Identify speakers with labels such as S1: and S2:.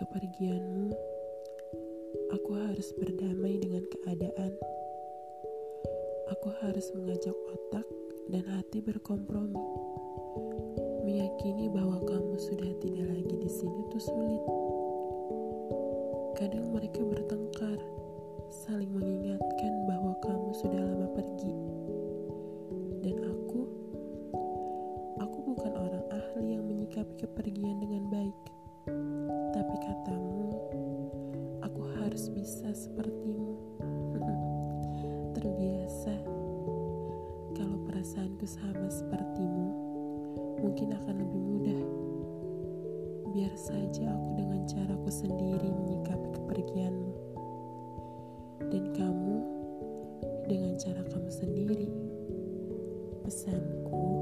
S1: kepergianmu, aku harus berdamai dengan keadaan. Aku harus mengajak otak dan hati berkompromi. Meyakini bahwa kamu sudah tidak lagi di sini itu sulit. Kadang mereka bertengkar, saling mengingatkan bahwa kamu sudah lama pergi. Dan aku, aku bukan orang ahli yang menyikapi kepergian dengan baik. Bisa sepertimu. Terbiasa. Kalau perasaanku sama sepertimu, mungkin akan lebih mudah. Biar saja aku dengan caraku sendiri menyikapi kepergianmu. Dan kamu dengan cara kamu sendiri. Pesanku,